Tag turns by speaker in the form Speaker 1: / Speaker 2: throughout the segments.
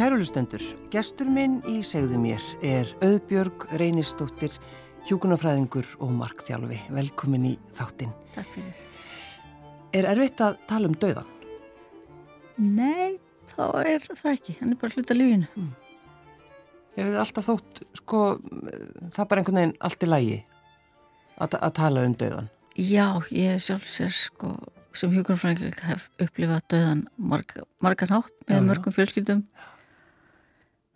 Speaker 1: Kærulustendur, gestur minn í segðu mér er Öðbjörg Reynistóttir, hjúkunarfræðingur og markþjálfi. Velkomin í þáttinn.
Speaker 2: Takk fyrir.
Speaker 1: Er erfitt að tala um döðan?
Speaker 2: Nei, þá er það ekki. Hann er bara hluta lífinu. Mm.
Speaker 1: Ég hefði alltaf þótt, sko, það er bara einhvern veginn allt í lægi að, að tala um döðan.
Speaker 2: Já, ég sjálf sér, sko, sem hjúkunarfræðingur hef upplifað döðan marg, margan hátt með já, mörgum fjölskyldum. Já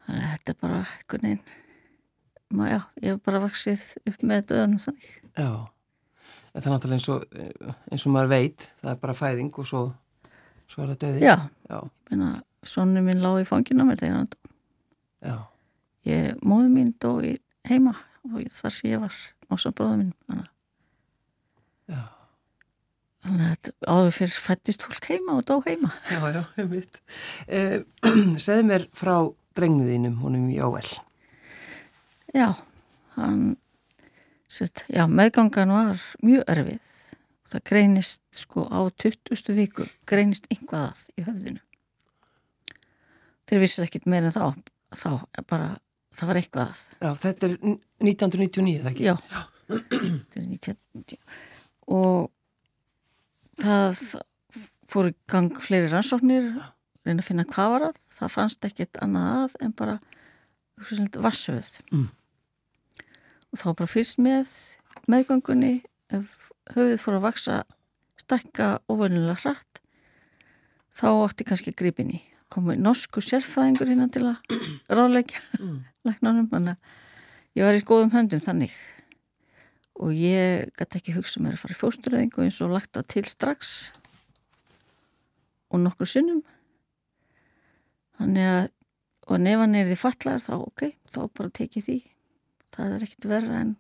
Speaker 2: þetta er bara einhvern veginn já, ég hef bara vaksið upp með döðanum þannig.
Speaker 1: Já, það er náttúrulega eins og eins og maður veit, það er bara fæðing og svo, svo er það döði
Speaker 2: Já, já. meina, sonni mín lág í fangina mér þegar hann dó.
Speaker 1: Já.
Speaker 2: Ég, Móðu mín dó í heima og þar sem ég var ásað bróða mín þannig
Speaker 1: Já.
Speaker 2: Þannig að áður fyrir fættist fólk heima og dó heima.
Speaker 1: Já, já, ég veit eh, Segð mér frá drengnuðinum, honum Jóel.
Speaker 2: Já, hann, sett, já, meðgangan var mjög erfið. Það greinist sko á 20. viku, greinist einhvað að í höfðinu. Þeir vissu ekkit meira en þá, þá bara, það var eitthvað að.
Speaker 1: Já, þetta er 1999, það ekki?
Speaker 2: Já, þetta er 1999. Og það fór í gang fleiri rannsóknir, reyna að finna hvað var að það fannst ekkert annað að en bara vassöð mm. og þá bara fyrst með meðgangunni ef höfuð fór að vaksa stakka ofurnilega hratt þá ótti kannski gripinni komið norsku sérfræðingur hérna til að ráleika mm. læknanum, þannig að ég var í góðum höndum þannig og ég gæti ekki hugsa mér að fara í fósturöðingu eins og lagt það til strax og nokkur sinnum þannig að og nef hann er því fallar þá ok, þá bara tekið því. Það er ekkert verða en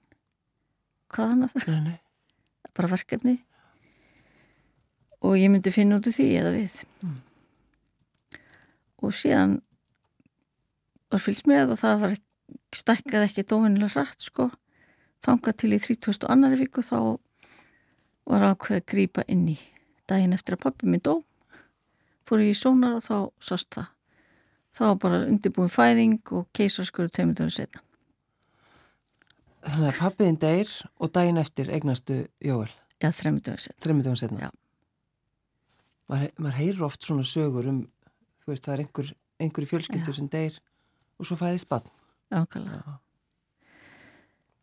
Speaker 2: hvað hann er bara verkefni. Og ég myndi finna út úr því eða við. Mm. og síðan var fylgst með og það var stekkað ekki dóminilega rætt sko. Þangað til í 30. annari viku þá var ákveð að grýpa inn í. Daginn eftir að pappi minn dó fór ég í sónar og þá sást það þá bara undirbúin fæðing og keisarskuru tveimundum setna.
Speaker 1: Þannig að pappiðin deyr og daginn eftir eignastu Jóel?
Speaker 2: Já, þreimundum setna.
Speaker 1: Þreimundum setna?
Speaker 2: Já.
Speaker 1: Mað heyrir oft svona sögur um, þú veist, það er einhver, einhver í fjölskyldu já. sem deyr og svo fæðist bann.
Speaker 2: Ákvæmlega.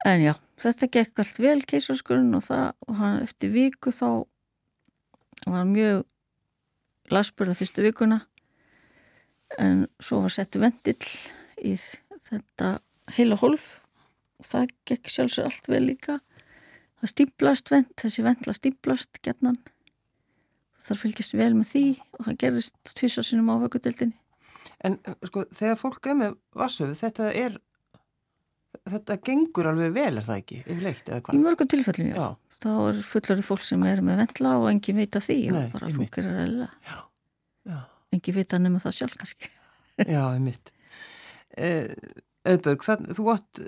Speaker 2: En já, þetta gekk allt vel keisarskurinn og það, og hann eftir viku þá var mjög lasburða fyrstu vikuna en svo var settu vendill í þetta heila hólf. Og það gekk sjálfsög allt vel líka. Það stíplast vend, þessi vendla stíplast gernan þar fylgjast vel með því og það gerist tvisasinum á vöggudeldinni
Speaker 1: En sko þegar fólk er með vassöfu þetta er þetta gengur alveg vel er það ekki? Hvað?
Speaker 2: Í mörgum tilfellum já, já. þá er fullarið fólk sem er með vendla og engin veit af því Nei, og bara fólk er að reyla
Speaker 1: Já, já
Speaker 2: engi vita nema það sjálf kannski.
Speaker 1: Já, ég mitt Öðbörg, eh, þú átt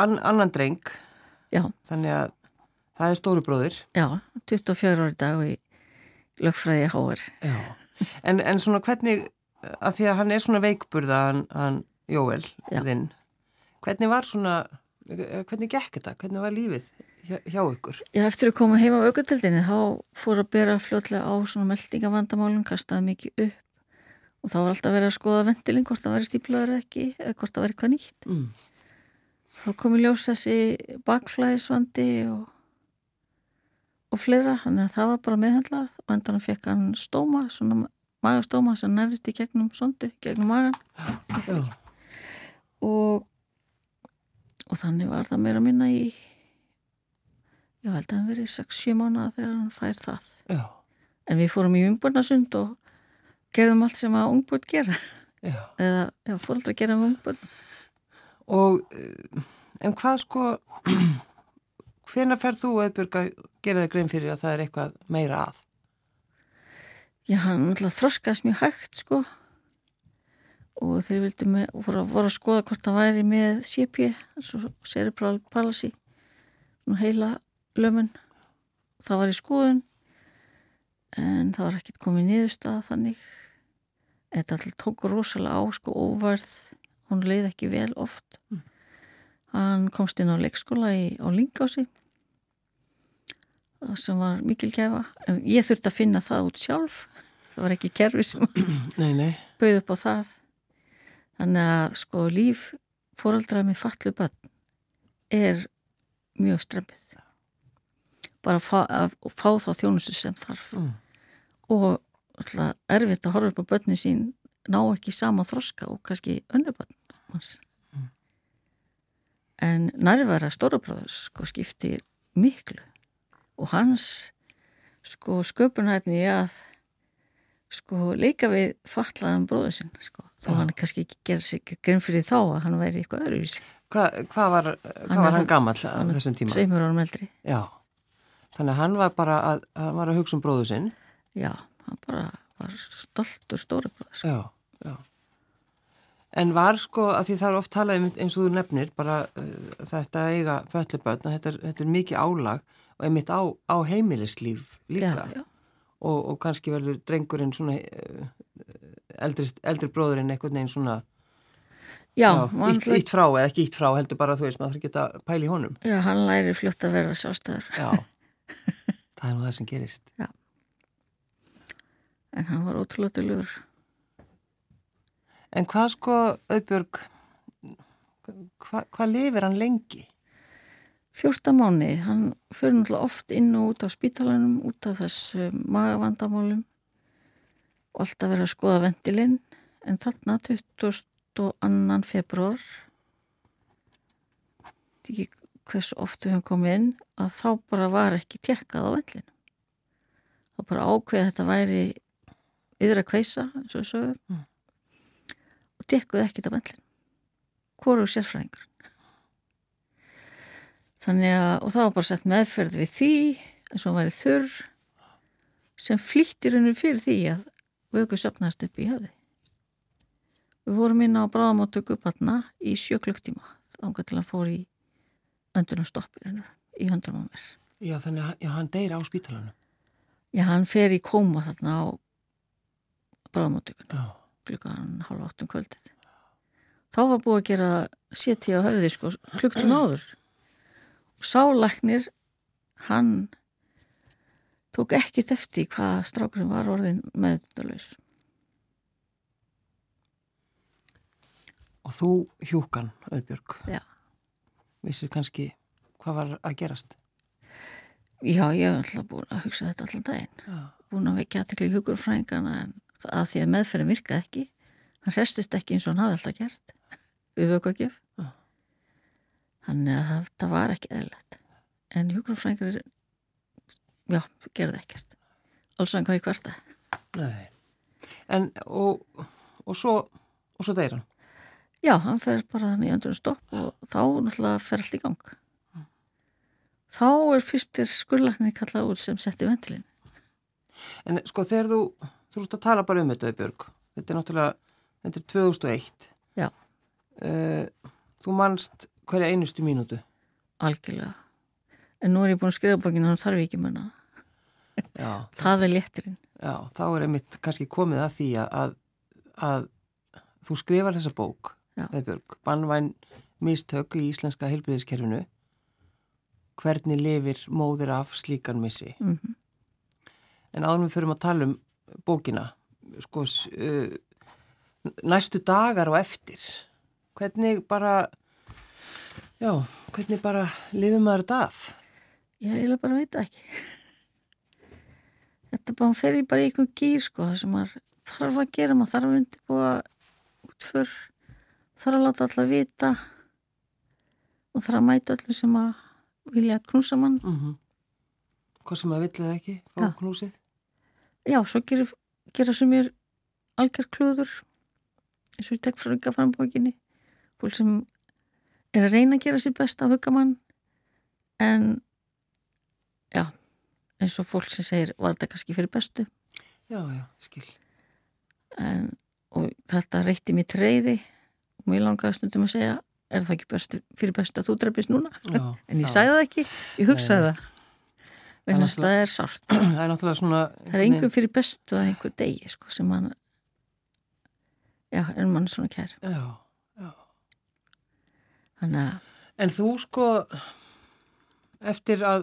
Speaker 1: an, annan dreng.
Speaker 2: Já.
Speaker 1: Þannig að það er stóru bróður
Speaker 2: Já, 24 ári dag og í lögfræði háar
Speaker 1: en, en svona hvernig að því að hann er svona veikburða hann, hann Jóel þinn hvernig var svona hvernig gekk þetta, hvernig var lífið hjá, hjá ykkur?
Speaker 2: Já, eftir að koma heima á aukertildinni þá fór að bera fljótlega á svona meldingavandamálum, kastaði mikið upp og þá var alltaf verið að skoða ventilin hvort það væri stíplaður ekki eða hvort það væri eitthvað nýtt
Speaker 1: mm.
Speaker 2: þá komi ljós þessi bakflæðisvandi og, og fleira þannig að það var bara meðhandlað og endan fekk hann stóma svona magastóma sem nærði í gegnum sondu, gegnum magan
Speaker 1: Já.
Speaker 2: og og þannig var það meira minna í ég held að hann verið 6-7 mánuða þegar hann fær það
Speaker 1: Já.
Speaker 2: en við fórum í umbörnarsund og gerðum allt sem að ungbörn gera.
Speaker 1: Já.
Speaker 2: eða fólkdra gera með ungbörn
Speaker 1: og eh, en hvað sko hvena ferð þú auðvitað að gera þig grein fyrir að það er eitthvað meira að?
Speaker 2: Já, hann alltaf þroskaðis mjög hægt sko. Og þeir vildi með, voru, voru að skoða hvort það væri með CP cerebral palsy heila lömun. Það var í skoðun en það var ekkert komið niðurstað þannig þetta alltaf tók rosalega á sko óvarð, hún leiði ekki vel oft.
Speaker 1: Mm.
Speaker 2: hann komst inn á leikskóla í, á Lingási sem var mikil gefa en ég þurfti að finna það út sjálf. Það var ekki kerfi sem
Speaker 1: Nei, nei.
Speaker 2: bauð upp á það. Þannig að sko líf fóraldra með fallu börn er mjög strempið. Bara að fá, að fá þá þjónustu sem þarf.
Speaker 1: Mm.
Speaker 2: og erfitt að horfa upp á börni sín ná ekki sama þroska og kannski önnu börn hans. en nærvera stórabráður sko skiptir miklu og hans sko sköpunæfni að sko leika við fatlaðan bróður sinn sko. þá
Speaker 1: Já.
Speaker 2: hann kannski ekki gera sig grein fyrir þá að hann væri eitthvað öðruvísi
Speaker 1: Hva, hvað var, hvað
Speaker 2: Hann
Speaker 1: var hann gamall á þessum tíma?
Speaker 2: tveimur árum eldri
Speaker 1: Já. Þannig að hann var bara að, hann var að hugsa um bróðu sinn.
Speaker 2: já, hann bara var stoltur stórabráður sko.
Speaker 1: Já, já. En var sko, að því það er oft talað um eins og þú nefnir, bara uh, þetta eiga fölluböld, þetta, þetta er mikið álag og einmitt á, á heimilislíf líka.
Speaker 2: já, já,
Speaker 1: Og, og kannski verður drengurinn svona, uh, eldri, eldri bróðurinn einhvern veginn svona,
Speaker 2: já,
Speaker 1: já ítt, ítt frá eða ekki ítt frá, heldur bara þú veist, maður að pæla í honum.
Speaker 2: já, hann læri fljótt að vera sjálfstæður
Speaker 1: Já, það er nú það sem gerist.
Speaker 2: En hann var ótrúlega dölur
Speaker 1: En hvað sko, Auðbjörg, hvað, hvað lifir hann lengi?
Speaker 2: 14 mánu, hann fyrir náttúrulega oft inn og út á spítalanum út af þessu magavandamálum og alltaf verið að skoða ventilinn en þarna 22. februar ekki hversu oft við höfum komið inn að þá bara var ekki tekkað á vendlinu þá bara ákveða að þetta væri yfir að kveisa eins og sögum
Speaker 1: Mm.
Speaker 2: og tekkuð ekkit á vendlinu hvoru sérfræðingur Þannig að, og það var bara sett meðferð við því, eins og hann væri þurr, sem flýttir hennu fyrir því að vöku söfnaðist upp í höfði. Við vorum inn á bráðamáttöku uppatna í sjöklugtíma, þángar til að fór í öndunarstoppir í höndunum á mér.
Speaker 1: Já, þannig að hann deyr á spítalanum.
Speaker 2: Já, hann fer í kóma þarna á bráðamáttökunni,
Speaker 1: Já,
Speaker 2: klukkan halva áttum kvöldið. Þá var búið að gera séti á höfði sko klukktum áður. Og sálæknir, hann tók ekkert eftir hvað strákurinn var orðin meðdalaus.
Speaker 1: og þú hjúkan, Auðbjörg,
Speaker 2: Já.
Speaker 1: vissir kannski hvað var að gerast?
Speaker 2: Já, ég hef alltaf búin að hugsa þetta allan daginn.
Speaker 1: Já,
Speaker 2: Búin að vekja aðtekli hjúkurfræðingana en að því að meðferðin virkaði ekki. Hann restist ekki eins og hann hafði alltaf gert við vökuagjöf.
Speaker 1: Já.
Speaker 2: Þannig að þetta var ekki eðlilegt. En hjúkurfræðingar, já, gerði ekkert. Alls hann hvað í hverta.
Speaker 1: nei. En, og, og svo, og svo deyr hann.
Speaker 2: Já, hann fer bara þannig í öndurinn stopp og þá náttúrulega fer allt í gang. Þá er fyrstir skurlæknir kallað út sem setti ventilinn.
Speaker 1: En sko, þegar þú, þú ert að tala bara um þetta, Auðbjörg, þetta er náttúrulega, þetta er 2001.
Speaker 2: Já.
Speaker 1: Uh, þú manst hverja einustu mínútu.
Speaker 2: Algjörlega. En nú er ég búin að skrifa bókinu þannig þarf ég ekki munna.
Speaker 1: Já,
Speaker 2: Það er léttirinn.
Speaker 1: já, þá er einmitt kannski komið að því að, að, þú skrifar þessa bók,
Speaker 2: Já.
Speaker 1: Auðbjörg, bannvæn mistök í íslenska heilbriðiskerfinu. Hvernig lifir móðir af slíkan missi?
Speaker 2: Mm -hmm.
Speaker 1: En áður við fyrir að tala um bókina, sko, uh, næstu dagar og eftir, hvernig bara, já, hvernig bara lifir maður þetta af?
Speaker 2: Ég eiginlega bara veit það ekki. Þetta bara fer í bara í einhver gýr sko, það sem maður þarf að gera, maður þarf að undirbúa útför, þarf að láta alla vita og þarf að mæta öllu sem að vilja knúsa mann.
Speaker 1: Mm -hmm. Hvað sem maður vill eða ekki, fá
Speaker 2: Já.
Speaker 1: knúsið?
Speaker 2: Já, svo gerir, gera sem er algjör klúður eins og ég tek frá ykkur fram bókinni fólk sem er að reyna að gera sér best á hugamann en já, eins og fólk sem segir var þetta kannski fyrir bestu?
Speaker 1: Já, já, skil.
Speaker 2: en, og þetta reytti mér treyði og mér langaði stundum að segja er það ekki best, fyrir bestu að þú dreipist núna? En ég sagði það ekki, ég hugsaði það vegna að það er sárt
Speaker 1: Það er náttúrulega svona...
Speaker 2: það er einhver fyrir bestu að einhver degi sko, sem hann já, er mann svona kær
Speaker 1: Já.
Speaker 2: þannig að,
Speaker 1: En þú sko, eftir að,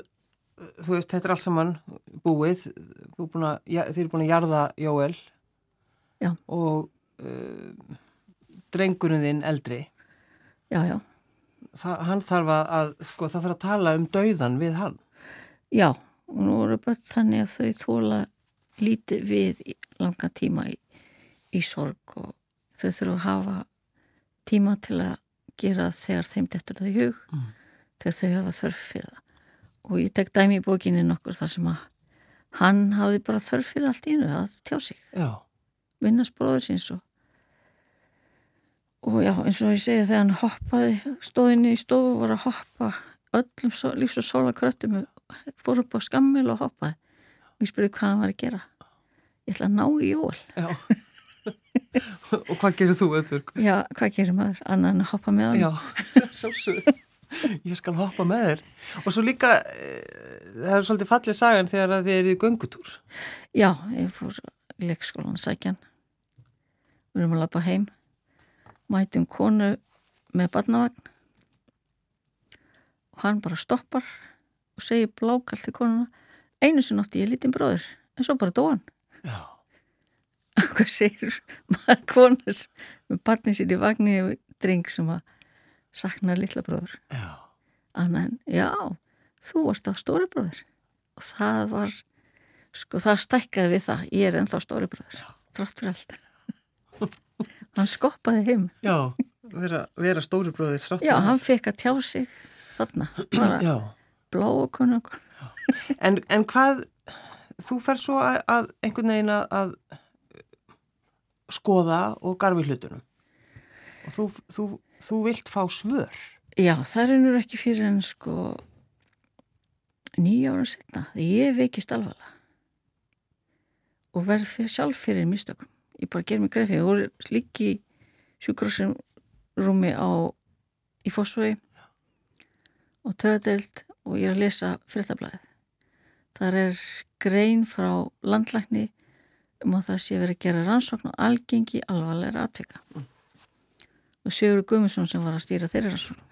Speaker 1: þú veist, þetta er allt saman búið, þú er búin að, þið er búin að jarða Jóel
Speaker 2: Já.
Speaker 1: og uh, drengurinn þinn eldri,
Speaker 2: já, já
Speaker 1: Þa, hann þarf að, að, sko, það þarf að tala um dauðan við hann.
Speaker 2: Já, og nú eru bara þannig að þau þóla lítið við langa tíma í, í sorg og þau þurfa að hafa tíma til að gera þegar þeim dettur það í hug
Speaker 1: Mm.
Speaker 2: þegar þau hafa þörf fyrir það. Og ég tek dæmi í bókinni nokkur þar sem að hann hafði bara þörf fyrir allt í einu að tjá sig, vinnast bróður síns og og já, eins og ég segi þegar hann hoppaði stóðinni í stofu og var að hoppa öllum lífs og sóla kröttum fór upp á skammil og hoppaði. Og ég spurði hvað hann var að gera. Ég ætla að ná í jól.
Speaker 1: Og hvað gerir þú, Öðburg?
Speaker 2: já, hvað gerir maður, annan að hoppa með hann
Speaker 1: Já, sálsög. Ég skal hoppa með þér. Og svo líka, e, það er svolítið fallið sagan þegar þið eru í göngutúr.
Speaker 2: já, ég fór leikskólan að sækja hann. Við erum að lappa heim. Mætum konu með barnavagn. Og hann bara stoppar og segir blákall til konuna einu sem átti ég lítinn bróður en svo bara dóan
Speaker 1: Já.
Speaker 2: hvað segir maður konu sem- með barnið sér í vagni og dreng sem að sakna litla bróður? Annan já, þú varst á stóri bróður og það var sko það stækkaði við það. Ég er ennþá stóri bróður þrátt fyrir allt. Hann skoppaði heim.
Speaker 1: Já, vera, vera stóri þrátt
Speaker 2: já, hann fekk að tjá sig þarna, bara. Blá og konungur
Speaker 1: En, en hvað, þú fer svo að, að einhvern veginn að, að skoða og garfi hlutunum. Og þú, þú, þú vilt fá svör.
Speaker 2: já, það er nú ekki fyrir en sko nýja ára setna ég veikist alvarlega. Og verð fyrir sjálf fyrir mistökum. Ég bara ger mig greið fyrir, ég voru líki sjúkrosum rúmi á í Fossvögi og töðadeild og ég er að lesa fréttablaðið. Þar er grein frá landlækni um að það sé verið að gera rannsókn og algengi alvarlega atvika. Og Sigur Guðmundsson sem var að stýra þeirri rannsókn.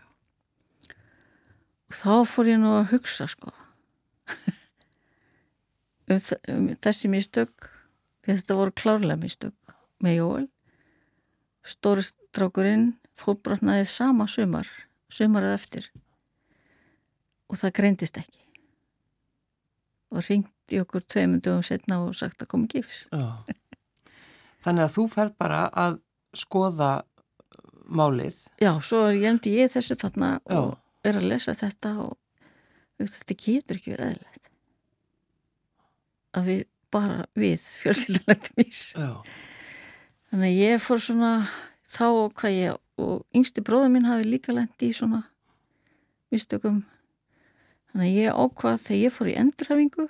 Speaker 2: Og þá fór ég nú að hugsa sko. Um, um þessi mistök þetta voru klárlega mistök með Jóel. Stóri strákurinn fótbrotnaði sama sumar sumarið eftir og það greindist ekki og ringdi okkur tveimund dögum setna og sagt að komi gifs
Speaker 1: Já. Þannig að þú fer bara að skoða málið.
Speaker 2: já, svo ég endi ég þessu þarna
Speaker 1: Já.
Speaker 2: og er að lesa þetta og þetta getur ekki verið eðlilegt að við bara við fjölskyldanlegtum ís. Þannig að ég fór svona þá og hvað ég og yngsti bróður minn hafi líka lendi í svona mistökum. Þannig að ég ákvað þegar ég fór í endurhafingu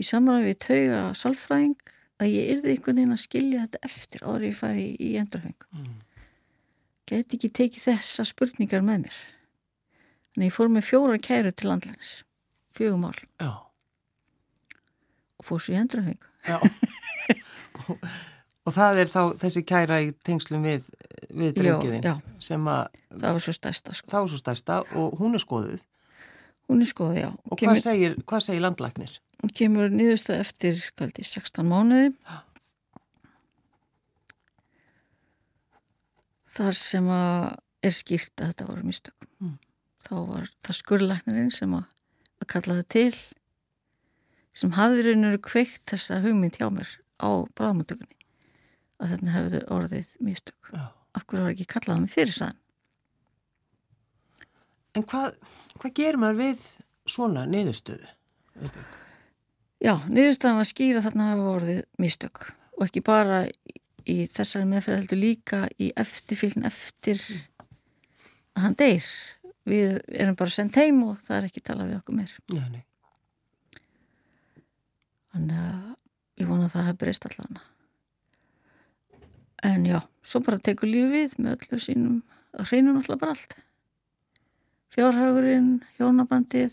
Speaker 2: í samræði við tauga salfræðing að ég yrði einhvern veginn að skilja þetta eftir áður ég fari í, í endurhafingu.
Speaker 1: Mm.
Speaker 2: Geti ekki tekið þessa spurningar með mér. Þannig að ég fór með fjóra kæru til landlænis, fjögum ál
Speaker 1: Já.
Speaker 2: og fór svo í endurhafingu.
Speaker 1: Já. og það er þá þessi kæra í tengslum við, við drengiðin
Speaker 2: Já,
Speaker 1: sem að
Speaker 2: það var svo stærsta sko.
Speaker 1: þá er svo stærsta og hún er skoðuð.
Speaker 2: Hún er skoðið, já.
Speaker 1: Og hvað segir, hvað segir landlæknir?
Speaker 2: Hún kemur nýðustu eftir kaldi, 16 mánuði þar sem að er skýrt að þetta voru mistök
Speaker 1: Mm.
Speaker 2: þá var það skurlæknirinn sem að, að kalla það til sem hafði rauninu kveikt þessa hugmynd hjá mér á bráðmáttökunni að þetta hefðu orðið mistök
Speaker 1: Já.
Speaker 2: af hverju var ekki kallað mig fyrir saðan
Speaker 1: En hvað, hvað gerir maður við svona niðurstöðu?
Speaker 2: Já, niðurstaðan var skýra að þarna hafa orðið mistök og ekki bara í, þessari meðferð heldur líka í eftirfylgn eftir að hann deyr. Við erum bara sendt heim og það er ekki talað við okkur meir.
Speaker 1: Já, nei.
Speaker 2: Þannig að ég vona að það hefur breyst allavega. En já, svo bara tekur lífið með öllu sínum, það hreinur náttúrulega bara allt. Fjárhagurinn, hjónabandið,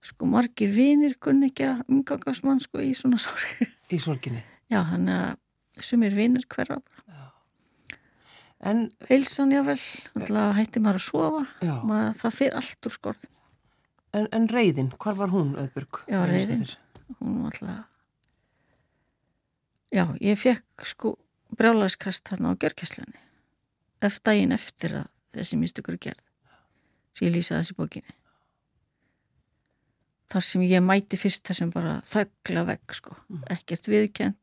Speaker 2: sko margir vinir kunni ekki að umgangast mann sko í svona sorg.
Speaker 1: Í sorginni.
Speaker 2: Já, þannig að sumir vinnir hverfa.
Speaker 1: En,
Speaker 2: Heilsan jável, alltaf hætti maður að sofa, maður, það fyrir allt úr skorð.
Speaker 1: en, en reyðin, hvar var hún, Öðburg?
Speaker 2: Já, reiðin. Hún var alltaf, já, ég fekk sko brjálæðskast þarna á gjörgæslunni. Eftir daginn eftir að þessi mistugur er gerð. Svo ég lýsa þessi bókinni. Þar sem ég mæti fyrst þessum bara þöggla vegg, sko. Ekkert viðkend.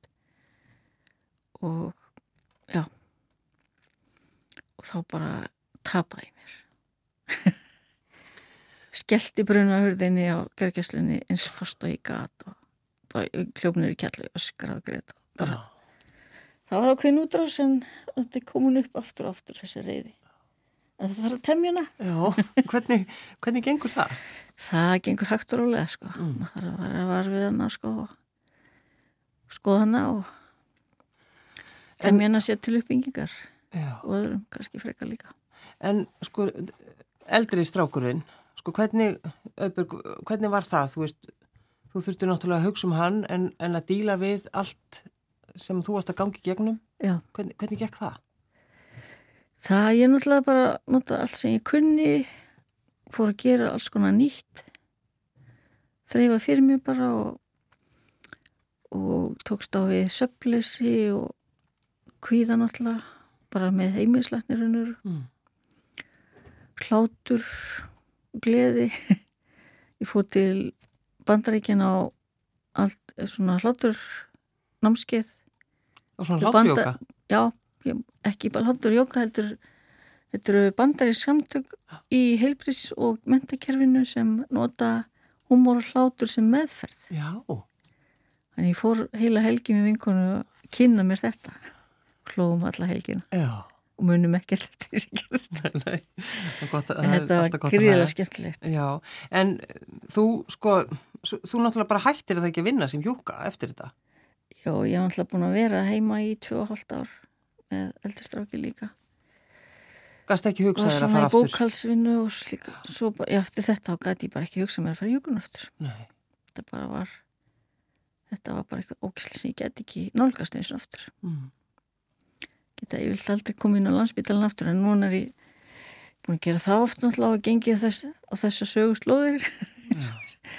Speaker 2: Og, já. Og þá bara tapaði mér. Skellti brunahurðinni á gergjaslunni eins fast og ég gat og bara kljófnir í kjallu öskra og greit og bara. Það var ákveðin útrás en þetta er komin upp aftur og aftur þessi reyði. En það þarf að temja hana.
Speaker 1: Já, hvernig, hvernig gengur það?
Speaker 2: Það gengur hægt og rólega sko.
Speaker 1: Mm.
Speaker 2: maður þarf að var við hana sko skoða hana og temja hana sér til uppbyggingar og öðrum kannski frekar líka
Speaker 1: En sko, eldri strákurinn, sko, hvernig, Öðburg, hvernig var það? Þú veist, þú þurfti náttúrulega að hugsa um hann en, en að díla við allt sem þú varst að gangi gegnum.
Speaker 2: Já,
Speaker 1: Hvernig, hvernig gekk það?
Speaker 2: Það ég náttúrulega bara nota allt sem ég kunni fór að gera alls konar nýtt þreifa fyrir mig bara og, og tókst á við söflesi og kvíða náttúrulega bara með heimilislæknirunur
Speaker 1: Mm.
Speaker 2: hlátur og gleði. Ég fór til bandaríkjan á allt, svona hlátur námskeið.
Speaker 1: Og svona
Speaker 2: banda- já, ekki bara hlátur jóka heldur þetta eru bandarísk samtök í heilbris og mentakerfinu sem nota húmor og hlátur sem meðferð.
Speaker 1: Já,
Speaker 2: þannig ég fór heila helgi með vinkonu að kynna mér þetta. Hlóðum alla helgina.
Speaker 1: Já.
Speaker 2: og munum ekki þetta.
Speaker 1: Það er gott að- er
Speaker 2: þetta
Speaker 1: alltaf
Speaker 2: var gríðilega skemmtilegt.
Speaker 1: Já, en þú sko, þú náttúrulega bara hættir það ekki að vinna sem hjúka eftir þetta.
Speaker 2: Já, ég var alltaf búin að vera heima í 2,5 ár með eldistráki líka
Speaker 1: Gast ekki
Speaker 2: og
Speaker 1: hugsa þér að
Speaker 2: svona
Speaker 1: fara
Speaker 2: í
Speaker 1: aftur?
Speaker 2: bókalsvinnu og slíka svo já, eftir þetta þá gæti ég bara ekki hugsa mér að fara í hjúkun aftur
Speaker 1: Nei,
Speaker 2: þetta bara var þetta var bara eitthvað ógislega sem ég get ekki nálgast eins og aftur
Speaker 1: mm.
Speaker 2: geta ég vilt aldrei koma inn á landsbytalan aftur en núna er ég búin að gera það oft náttúrulega og gengið þess, á þessa söguslóðir
Speaker 1: já,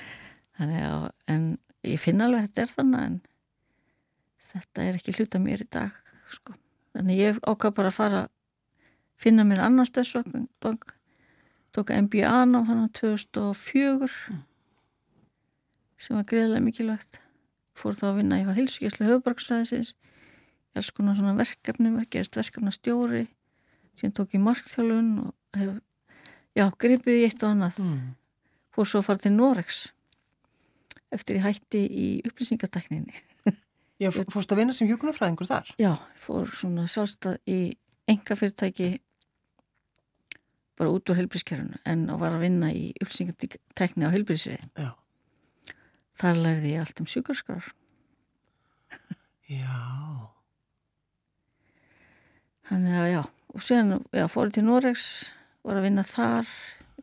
Speaker 2: þannig að en ég finn alveg að þetta er þannig en þetta er ekki hluta mér í dag sko. Þannig ég ákvað bara að fara finna mér annars þessu tók MBA ná þannig 2004 sem var greiðlega mikilvægt. Fór þá að vinna í hilsugjæslu höfubarksvæðisins alls konar svona verkefni verkefnist verkefna stjóri síðan tók ég markþjálfun og hef, já, gripið í eitt og annað.
Speaker 1: Mm.
Speaker 2: fór svo að fara til Norex eftir ég hætti í upplýsingatekninni
Speaker 1: Já, fórst að vinna sem hjúkunarfræðingur þar?
Speaker 2: Já, fór svona sjálfstað í enga fyrirtæki bara út úr heilbrískerfunu en að var að vinna í upplýsingatekni á heilbrísvið.
Speaker 1: Já.
Speaker 2: Þar lærði ég allt um sjúkarskrar.
Speaker 1: Já.
Speaker 2: Þannig að já, og síðan já, fór ég til Norex, var að vinna þar,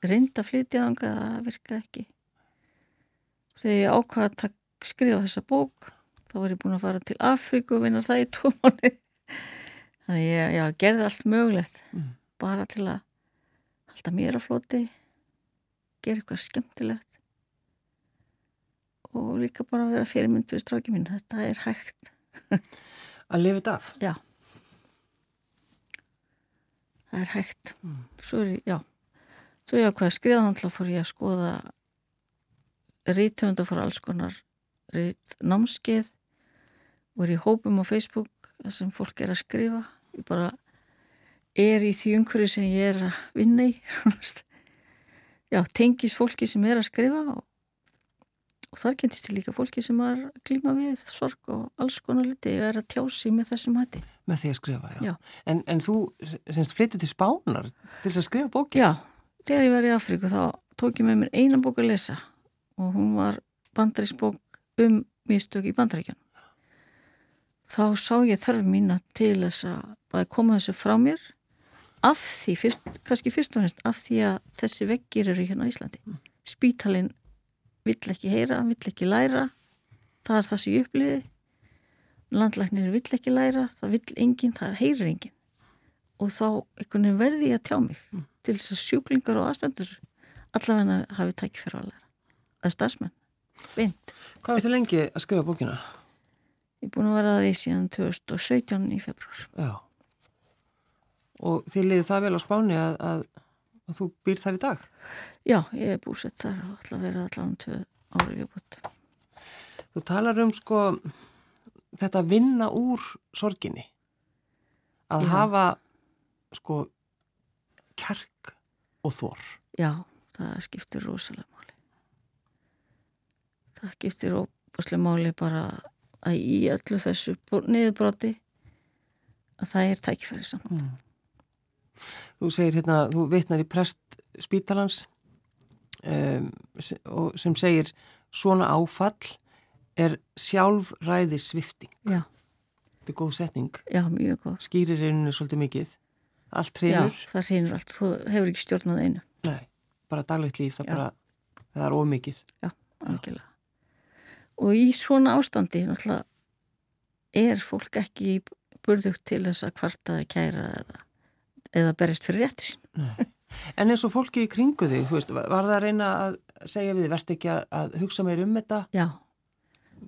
Speaker 2: reynda að flytja þanga, það virkaði ekki. Þegar ég ákvaða að skrifa þessa bók, þá var ég búin að fara til Afríku og vinna það í tvo mánu. Þannig að ég já, gerði allt mögulegt,
Speaker 1: Mm.
Speaker 2: bara til að halda mér á floti, gera eitthvað skemmtilegt og líka bara vera fyrirmynd fyrir stráki mín. Þetta er hægt.
Speaker 1: Að lifa þetta af?
Speaker 2: Já. Það er hægt. Svo er ég, já. Svo ég ákveða að skrifa þannig að fór ég að skoða rítöfunda fór alls konar rít námskeið og er í hópum á Facebook sem fólk er að skrifa. Ég bara er í því umhverju sem ég er að vinna í. já, tengis fólki sem er að skrifa og, og þar kentist ég líka fólki sem er að glíma við sorg og alls konar liti og er að tjási með þessum hætti.
Speaker 1: Með því að skrifa, já.
Speaker 2: Já.
Speaker 1: En, en þú semst flyttið til Spánar til þess að skrifa bóki?
Speaker 2: Já, þegar ég var í Afríku þá tók ég með mér eina bók að lesa og hún var bandarísbók um mistök í bandaríkjan. Þá sá ég þörf mína til þess að koma þessu frá mér af því, fyrst, kannski fyrst og fremst, af því að þessi veggir eru hérna á Íslandi. Spítalinn vill ekki heyra, vill ekki læra, það er það sem ég uppliði. landlæknir vill ekki læra, það vill enginn, það heyrir enginn og þá einhvern veginn verði ég að tjá mig mm. til þess að sjúklingar og aðstendur allavegna hafi tækið fyrir að læra að stafsmenn, beint
Speaker 1: Hvað er þetta lengi að skrifa bókina?
Speaker 2: Ég er búin að vera að því síðan 2017 í februar
Speaker 1: Já og þið liði það vel á spáni að, að, að þú býr þar í dag?
Speaker 2: Já, ég er búsett þar og ætla að vera allavega um tvö árið við bútt
Speaker 1: Þú talar um sko þetta að vinna úr sorginni að Já. hafa sko kjark og þor.
Speaker 2: Já, það skiptir rosalega máli. Það skiptir rosalega máli bara að í öllu þessu niðurbróti að það er tækifæri saman. Mm.
Speaker 1: Þú segir hérna, þú vitnar í prest spítalans um, sem segir svona áfall er sjálfræði svifting.
Speaker 2: Já.
Speaker 1: Þetta er góð setning.
Speaker 2: Já, mjög góð.
Speaker 1: Skýrir eininu svolítið mikið. Allt hreinur.
Speaker 2: Já, það hreinur allt. Þú hefur ekki stjórnað einu.
Speaker 1: Nei, bara daglegt líf, það, bara, það er ómikið.
Speaker 2: Já, algjörlega. Og í svona ástandi, er fólk ekki burðugt til þess að kvartaði kæra eða, eða berist fyrir rétti sín.
Speaker 1: En eins og fólki í kringu þig, veist, var það að reyna að segja við, verðt ekki að hugsa meir um þetta?
Speaker 2: Já,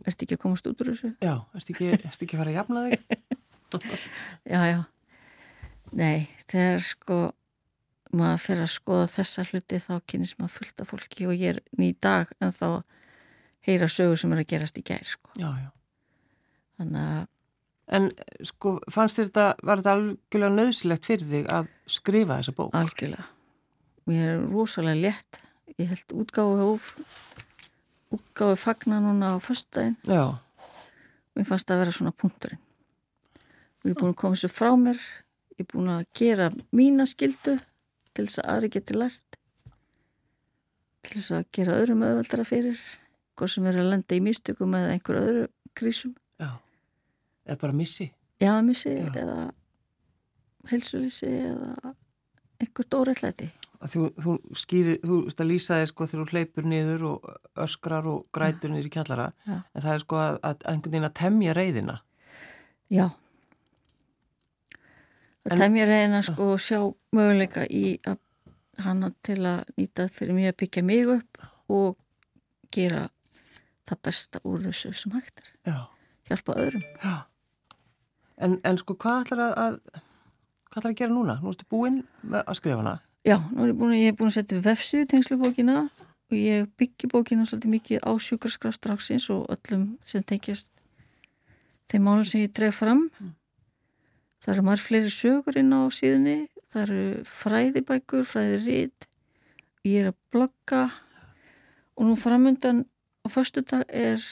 Speaker 2: Erst ekki að komast út úr þessu?
Speaker 1: Já, erst ekki, ekki að fara að jafna þig?
Speaker 2: já, já. Nei, þegar sko maður fer að skoða þessa hluti þá kynist maður fullt af fólki og ég er ný dag en þá heyra sögur sem er að gerast í gær sko.
Speaker 1: Já, já.
Speaker 2: Þannig að
Speaker 1: En sko, fannst þér þetta, var þetta algjörlega nöðsilegt fyrir þig að skrifa þessa bók?
Speaker 2: Algjörlega. Mér er rosalega létt. Ég held útgáðu hóf útgáði fagna núna á fyrstdægin
Speaker 1: og
Speaker 2: mér fannst það að vera svona punkturinn Mér er búin að koma þessu frá mér ég er búin að gera mína skildu til þess að aðri geti lært til þess að gera öðrum öðvöldara fyrir hvað sem er að lenda í místökum eða einhver öðru krísum.
Speaker 1: Já, eða bara missi.
Speaker 2: Já, missi Já. eða helsulísi eða einhver dórætlæti
Speaker 1: Þú, þú skýrir, þú veist að lýsa þig sko þegar þú hleypur niður og öskrar og grætur niður í kjallara
Speaker 2: Já.
Speaker 1: en það er sko að, að einhvern veginn að temja reyðina
Speaker 2: Já. Að en, temja reyðina sko og sjá möguleika í að hana til að nýta fyrir mig að byggja mig upp og gera það besta úr þessu sem hægt er
Speaker 1: Já.
Speaker 2: hjálpa öðrum
Speaker 1: en, en sko hvað ætlar að hvað ætlar að gera núna? Nú ertu búinn að skrifa hana
Speaker 2: Já, nú er ég búin, ég er búin að setja vefsið tengslubókina og ég byggi bókina svolítið mikið á sjúkarskrafstraksins og öllum sem tengjast þeim málum sem ég dref fram. Mm. Það eru marg fleiri sögur inn á síðunni, það eru fræðibækur, fræðirít, ég er að blogga og nú framöndan á förstu dag er,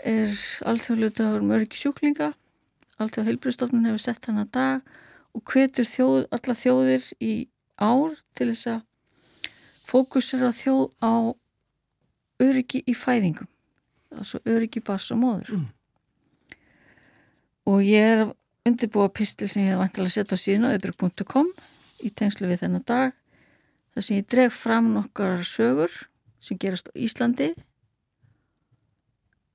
Speaker 2: er alþjóðlega dagur mörgi sjúklinga, alþjóða heilbristofnun hefur sett hann að dag og hvetur þjóð, alla þjóðir í ár til þess að fókusera þjóð á öryggi í fæðingum. Altså öryggi bars og móður. Mm. og ég er undirbúa pistil sem ég hef vantilega að setja á síðan á öðrug.com í tengslu við þennan dag þar sem ég dreg fram nokkar sögur sem gerast á Íslandi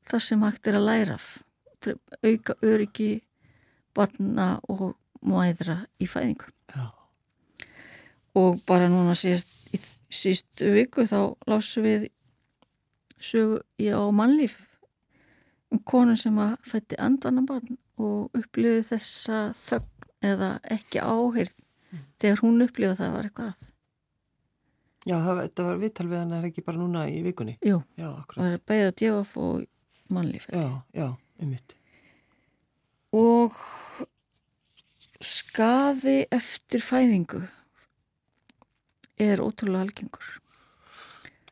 Speaker 2: þar sem hægt er að læra auka öryggi batna og mæðra í fæðingu
Speaker 1: Já.
Speaker 2: og bara núna síðast í sístu viku þá lásum við sögu í á mannlíf um konu sem að fætti andvanabarn og upplifið þessa þögn eða ekki áheyrð mm. þegar hún upplifið að það var eitthvað
Speaker 1: Já, það, þetta var viðtal við hann er ekki bara núna í vikunni?
Speaker 2: Jú,
Speaker 1: já,
Speaker 2: það var beigð að djöfa og mannlíf
Speaker 1: Já, já, um mitt
Speaker 2: og skaði eftir fæðingu er ótrúlega algengur.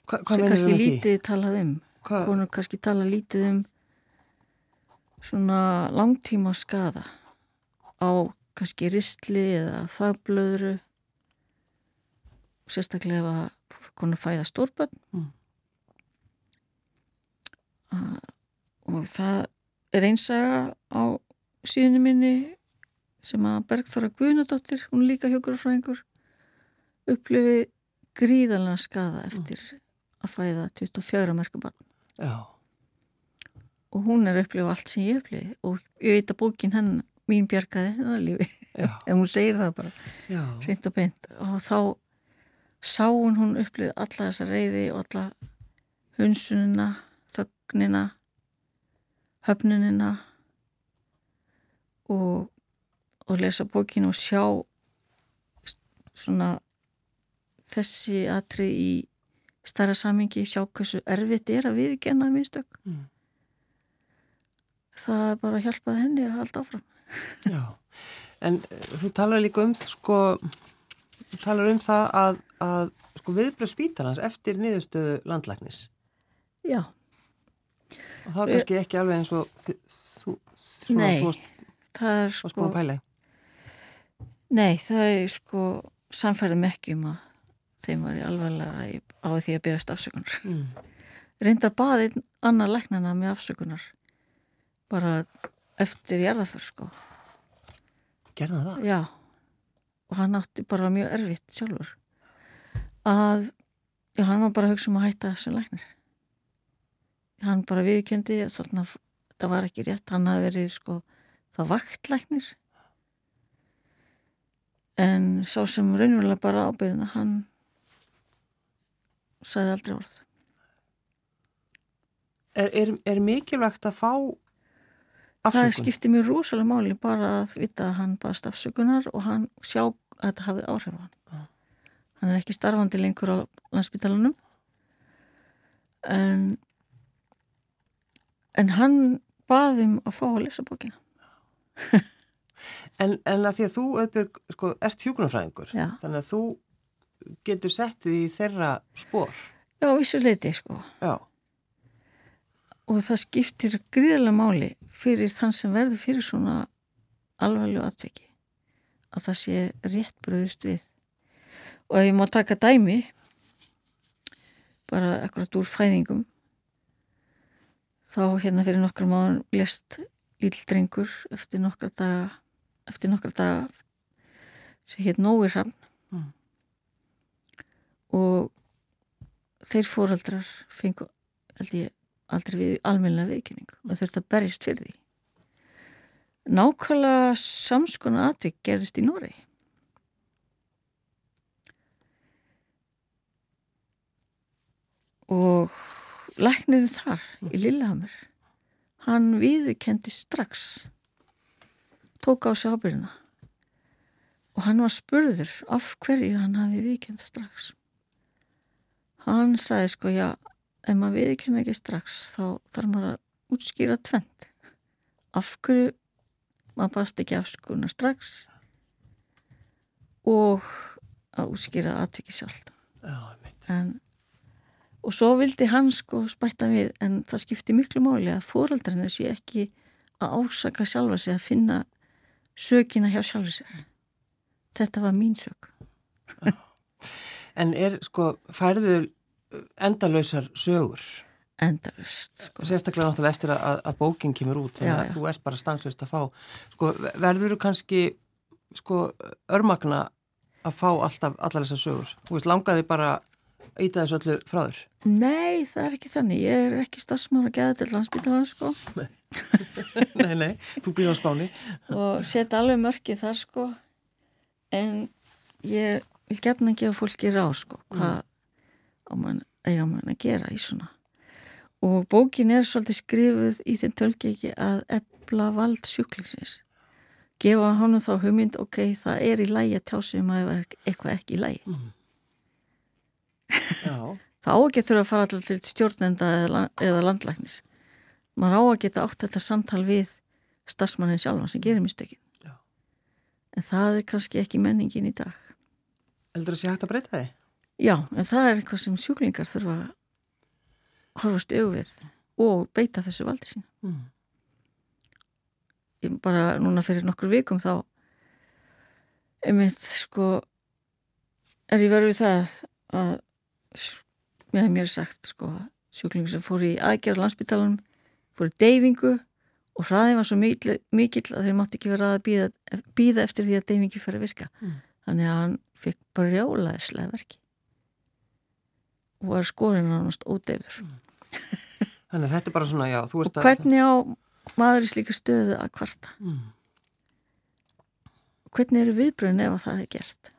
Speaker 1: Hva, hvað
Speaker 2: sem kannski lítið talað um. Konur kannski tala lítið um svona langtíma skada á kannski ristli eða þagblöðru sérstaklega ef konur fæða stórbönn mm. uh, og það er einsaga á síðunni minni sem að Bergþóra Guðnadóttir, hún líka hjókurafræðingur, upplifi gríðalega skada eftir mm. að fæða 24 merkubann.
Speaker 1: Já.
Speaker 2: og hún er að upplifa allt sem ég upplifi og ég veit að bókin henn mín bjargaði hennar lífi en hún segir það bara hreint og beint og þá sá hún hún upplifið alla þessa reyði og alla hunsunina þögnina höfnunina og, og lesa bókinu og sjá svona þessi atrið í starra samingi, sjá hversu erfitt er að viðgenna minnstök mm. það er bara að hjálpa henni að halda áfram.
Speaker 1: Já, en eh, þú talar líka um sko, þú talar um það að, að sko, viðbröð spítalans eftir niðurstöðu landlæknis?
Speaker 2: Já.
Speaker 1: Og það er kannski ekki alveg eins og þú, þú,
Speaker 2: svona, Nei, svo, það er sko Nei, það er sko samfærið með ekki um að þeim var ég alveglega á því að byrjast afsökunar. Mm. reyndar baði annar læknana með afsökunar bara eftir jarðaför sko.
Speaker 1: Gerða það?
Speaker 2: Já. Og hann átti bara mjög erfitt sjálfur að já, hann var bara að hugsa um að hætta sem læknir hann bara viðkendi þannig að það var ekki rétt hann hafi verið sko það vaktlæknir en sá sem raunverulega bara ábyrðina hann sagði aldrei orð
Speaker 1: Er, er, er mikilvægt að fá afsökun?
Speaker 2: Það skipti mjög rosalega máli bara að vita að hann baðst afsökunar og hann sjá að þetta hafið áhrif á hann. Hann er ekki starfandi lengur á landsbytalanum en en hann baðum að fá að lesa bókina
Speaker 1: en, en að því að þú auðvitað, sko, ert hjókunarfræðingur þannig að þú getur sett því þeirra spór.
Speaker 2: Já, vissu leiti, sko.
Speaker 1: Já.
Speaker 2: Og það skiptir gríðarlega máli fyrir þann sem verður fyrir svona alvarlegu atveki að það sé rétt bröðust við. Og ef ég má taka dæmi bara akkurat úr fæðingum. Þá hérna fyrir nokkrum áður lest líldrengur eftir nokkra daga eftir nokkra daga sem hétt Nóir Hafn mm. Og þeir fóraldrar fengu ég, aldrei við almenna viðkynning og þurfti að berjast fyrir því. Nákvæmlega samskona aðvik gerist í Nóri og læknirinn þar í Lillehammer hann viðkendi strax tók á sig ábyrðina og hann var spurður af hverju hann hafi viðkend strax. Hann sagði sko já ef maður viðkynna ekki strax þá þarf maður að útskýra tvent af hverju maður bast ekki afskuna strax og að útskýra aðtöki sjálf en og svo vildi hann sko spætta við en það skipti miklu máli að fóraldrarnir sé ekki að ásaka sjálfa sig að finna sökina hjá sjálfa sig þetta var mín sök.
Speaker 1: En er sko færður endalösar sögur?
Speaker 2: Endalust
Speaker 1: sko. sérstaklega náttúrulega eftir að, að bókin kemur út þannig að já. þú ert bara stanslust að fá. Sko, verður þú kannski sko, örmagna að fá alltaf allar þessar sögur? Þú veist, langaði bara íta þessu öllu frá þér?
Speaker 2: Nei, það er ekki þannig. Ég er ekki stafsmára að geða til landsbytalan sko.
Speaker 1: Nei, nei, nei þú býður á spáni.
Speaker 2: Og setja alveg mörkið þar sko. En ég vil gefna að gefa fólki ráð sko hvað mm. eiga mann að gera í svona. Og bókin er svolítið skrifuð í þinn tölkeki að ebla vald sjúklingsins. Gefa honum þá hugmynd ok, það er í lægi að tjásum að eitthvað ekki í lægi mm. Það á ekki þurfa að fara alltaf til stjórnenda eða, landlæknis maður á að geta átt þetta samtal við stafsmannin sjálfa sem gerir mistökin en það er kannski ekki menningin í dag
Speaker 1: Eldur það sé hægt að breyta þið?
Speaker 2: Já, en það er eitthvað sem sjúklingar þurfa að horfast auðvið og beita þessu valdi sín. Mm. Ég bara núna fyrir nokkur vikum þá einmitt sko er ég verið það að mér hef sagt sko sjúklingur sem fór í aðgerð á landsbytalanum fór í deyfingu og hraðið var svo mikil, mikil að þeir mátti ekki vera að býða, býða eftir því að deyfingi fyrir að virka. Mm. Þannig að hann fikk bara rjálaðislega verki og var skorinn ánast ódefður
Speaker 1: Þannig að þetta er bara svona, já,
Speaker 2: og hvernig á maður í slíka stöðu að kvarta
Speaker 1: Mm.
Speaker 2: hvernig eru viðbröðin ef að það er gert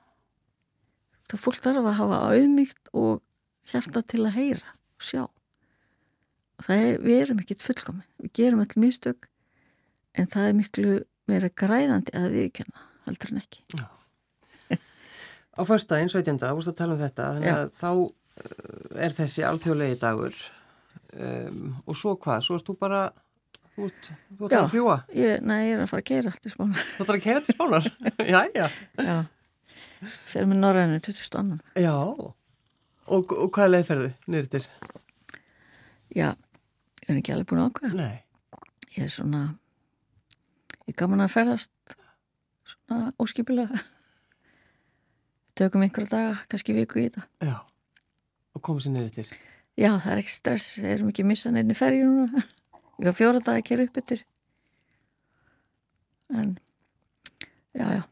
Speaker 2: það fólk þarf að hafa auðmygt og hjarta til að heyra og sjá og það er, við erum ekkit fullkomin við gerum öll mistök en það er miklu meira græðandi að viðkenna heldur en ekki
Speaker 1: Á förstæðin 17. þú vorst að tala um þetta,
Speaker 2: Já.
Speaker 1: að þá uh, er þessi alþjóðlegi dagur um, og svo hvað, svo ert þú bara, þú ert, þú
Speaker 2: Já.
Speaker 1: að fljúa,
Speaker 2: ég, nei, ég er að fara að keira til spána
Speaker 1: þú ert að kera til spánar, já, já.
Speaker 2: já, fyrir með norræðinu 20. annan
Speaker 1: Já, og, og hvað leið ferðu niður til?
Speaker 2: já, ég er ekki alveg búin að ákveða?
Speaker 1: Nei,
Speaker 2: ég er svona ég er gaman að ferðast svona óskipilega. Tökum einhverja daga, kannski viku í þetta.
Speaker 1: Já, og komið sér niður til.
Speaker 2: já, það er ekki stress, við erum ekki að missa neinni ferju núna. Ég var fjóra daga að kera upp yfir en já, já,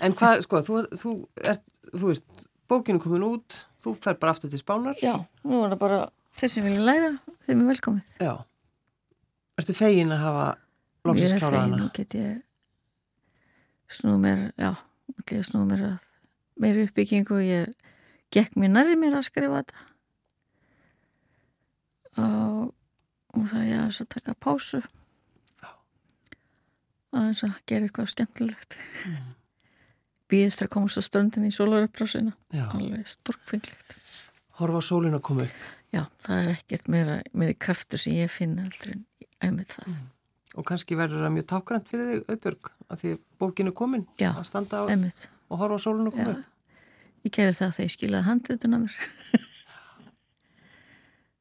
Speaker 1: En hvað, sko, þú, þú ert, þú veist, bókinu komin út, þú fer bara aftur til spánar.
Speaker 2: já, nú er það bara þeir sem vilja læra, þeim er velkomið
Speaker 1: Já. Ertu fegin að hafa loksins
Speaker 2: ég er
Speaker 1: klárað
Speaker 2: fegin
Speaker 1: hana?
Speaker 2: og get ég snúð mér, já ég snúð mér að meiri uppbyggingu ég gekk mér nærri mér að skrifa þetta og, og það er ég að taka pásu aðeins að gera eitthvað skemmtilegt mm. Býðist að komast á ströndin í sólarupprásina
Speaker 1: Já,
Speaker 2: alveg stórkfenglegt
Speaker 1: horfa á sólinu að koma upp.
Speaker 2: já, það er ekkert meira, meiri kraftur sem ég finn heldur en æmið það
Speaker 1: Og kannski verður það mjög tákgrænt fyrir þig, Auðbjörg, að því bókinu komin
Speaker 2: Já,
Speaker 1: að standa á,
Speaker 2: æmið
Speaker 1: og horfa sólinu að koma
Speaker 2: Já.
Speaker 1: upp.
Speaker 2: Ég gerði það þegar ég skilaði handritun af mér.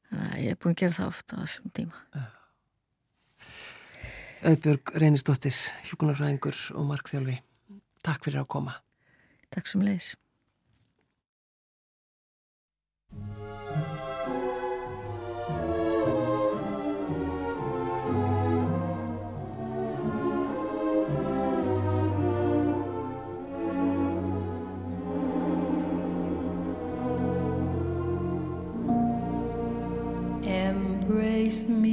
Speaker 2: Þannig að ég er búin að gera það ofta á þessum tíma.
Speaker 1: Auðbjörg Reynisdóttir, hjúkunarfræðingur og markþjálfi. Takk fyrir að koma.
Speaker 2: Takk sem leiðis.
Speaker 3: Embrace me,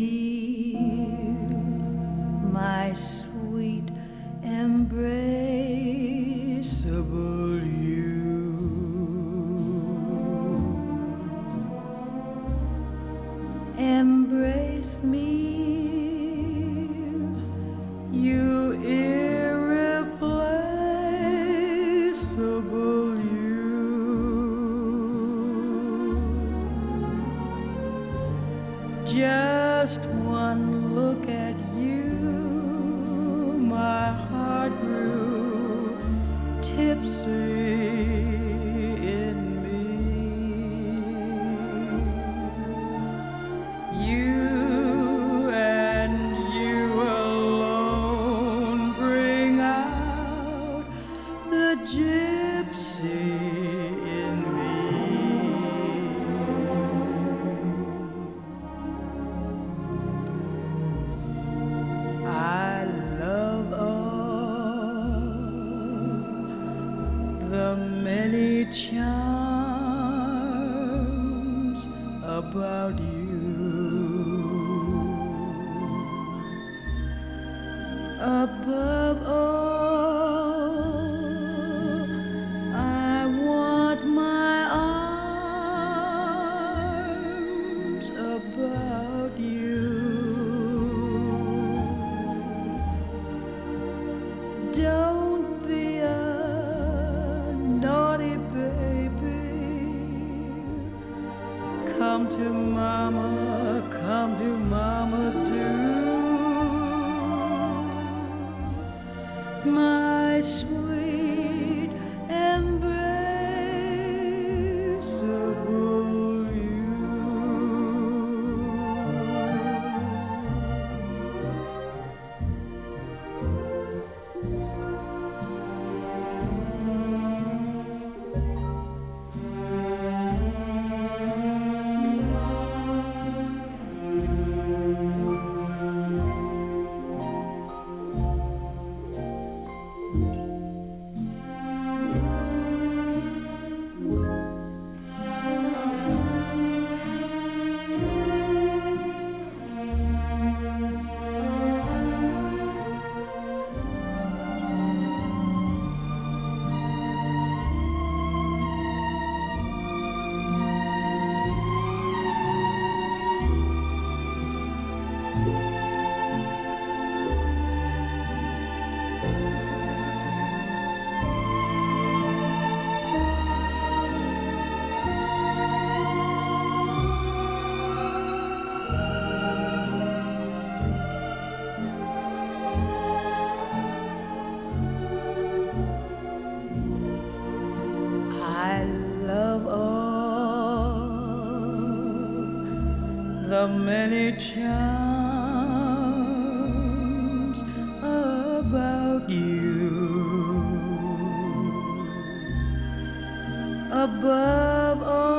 Speaker 3: charms about you. above all.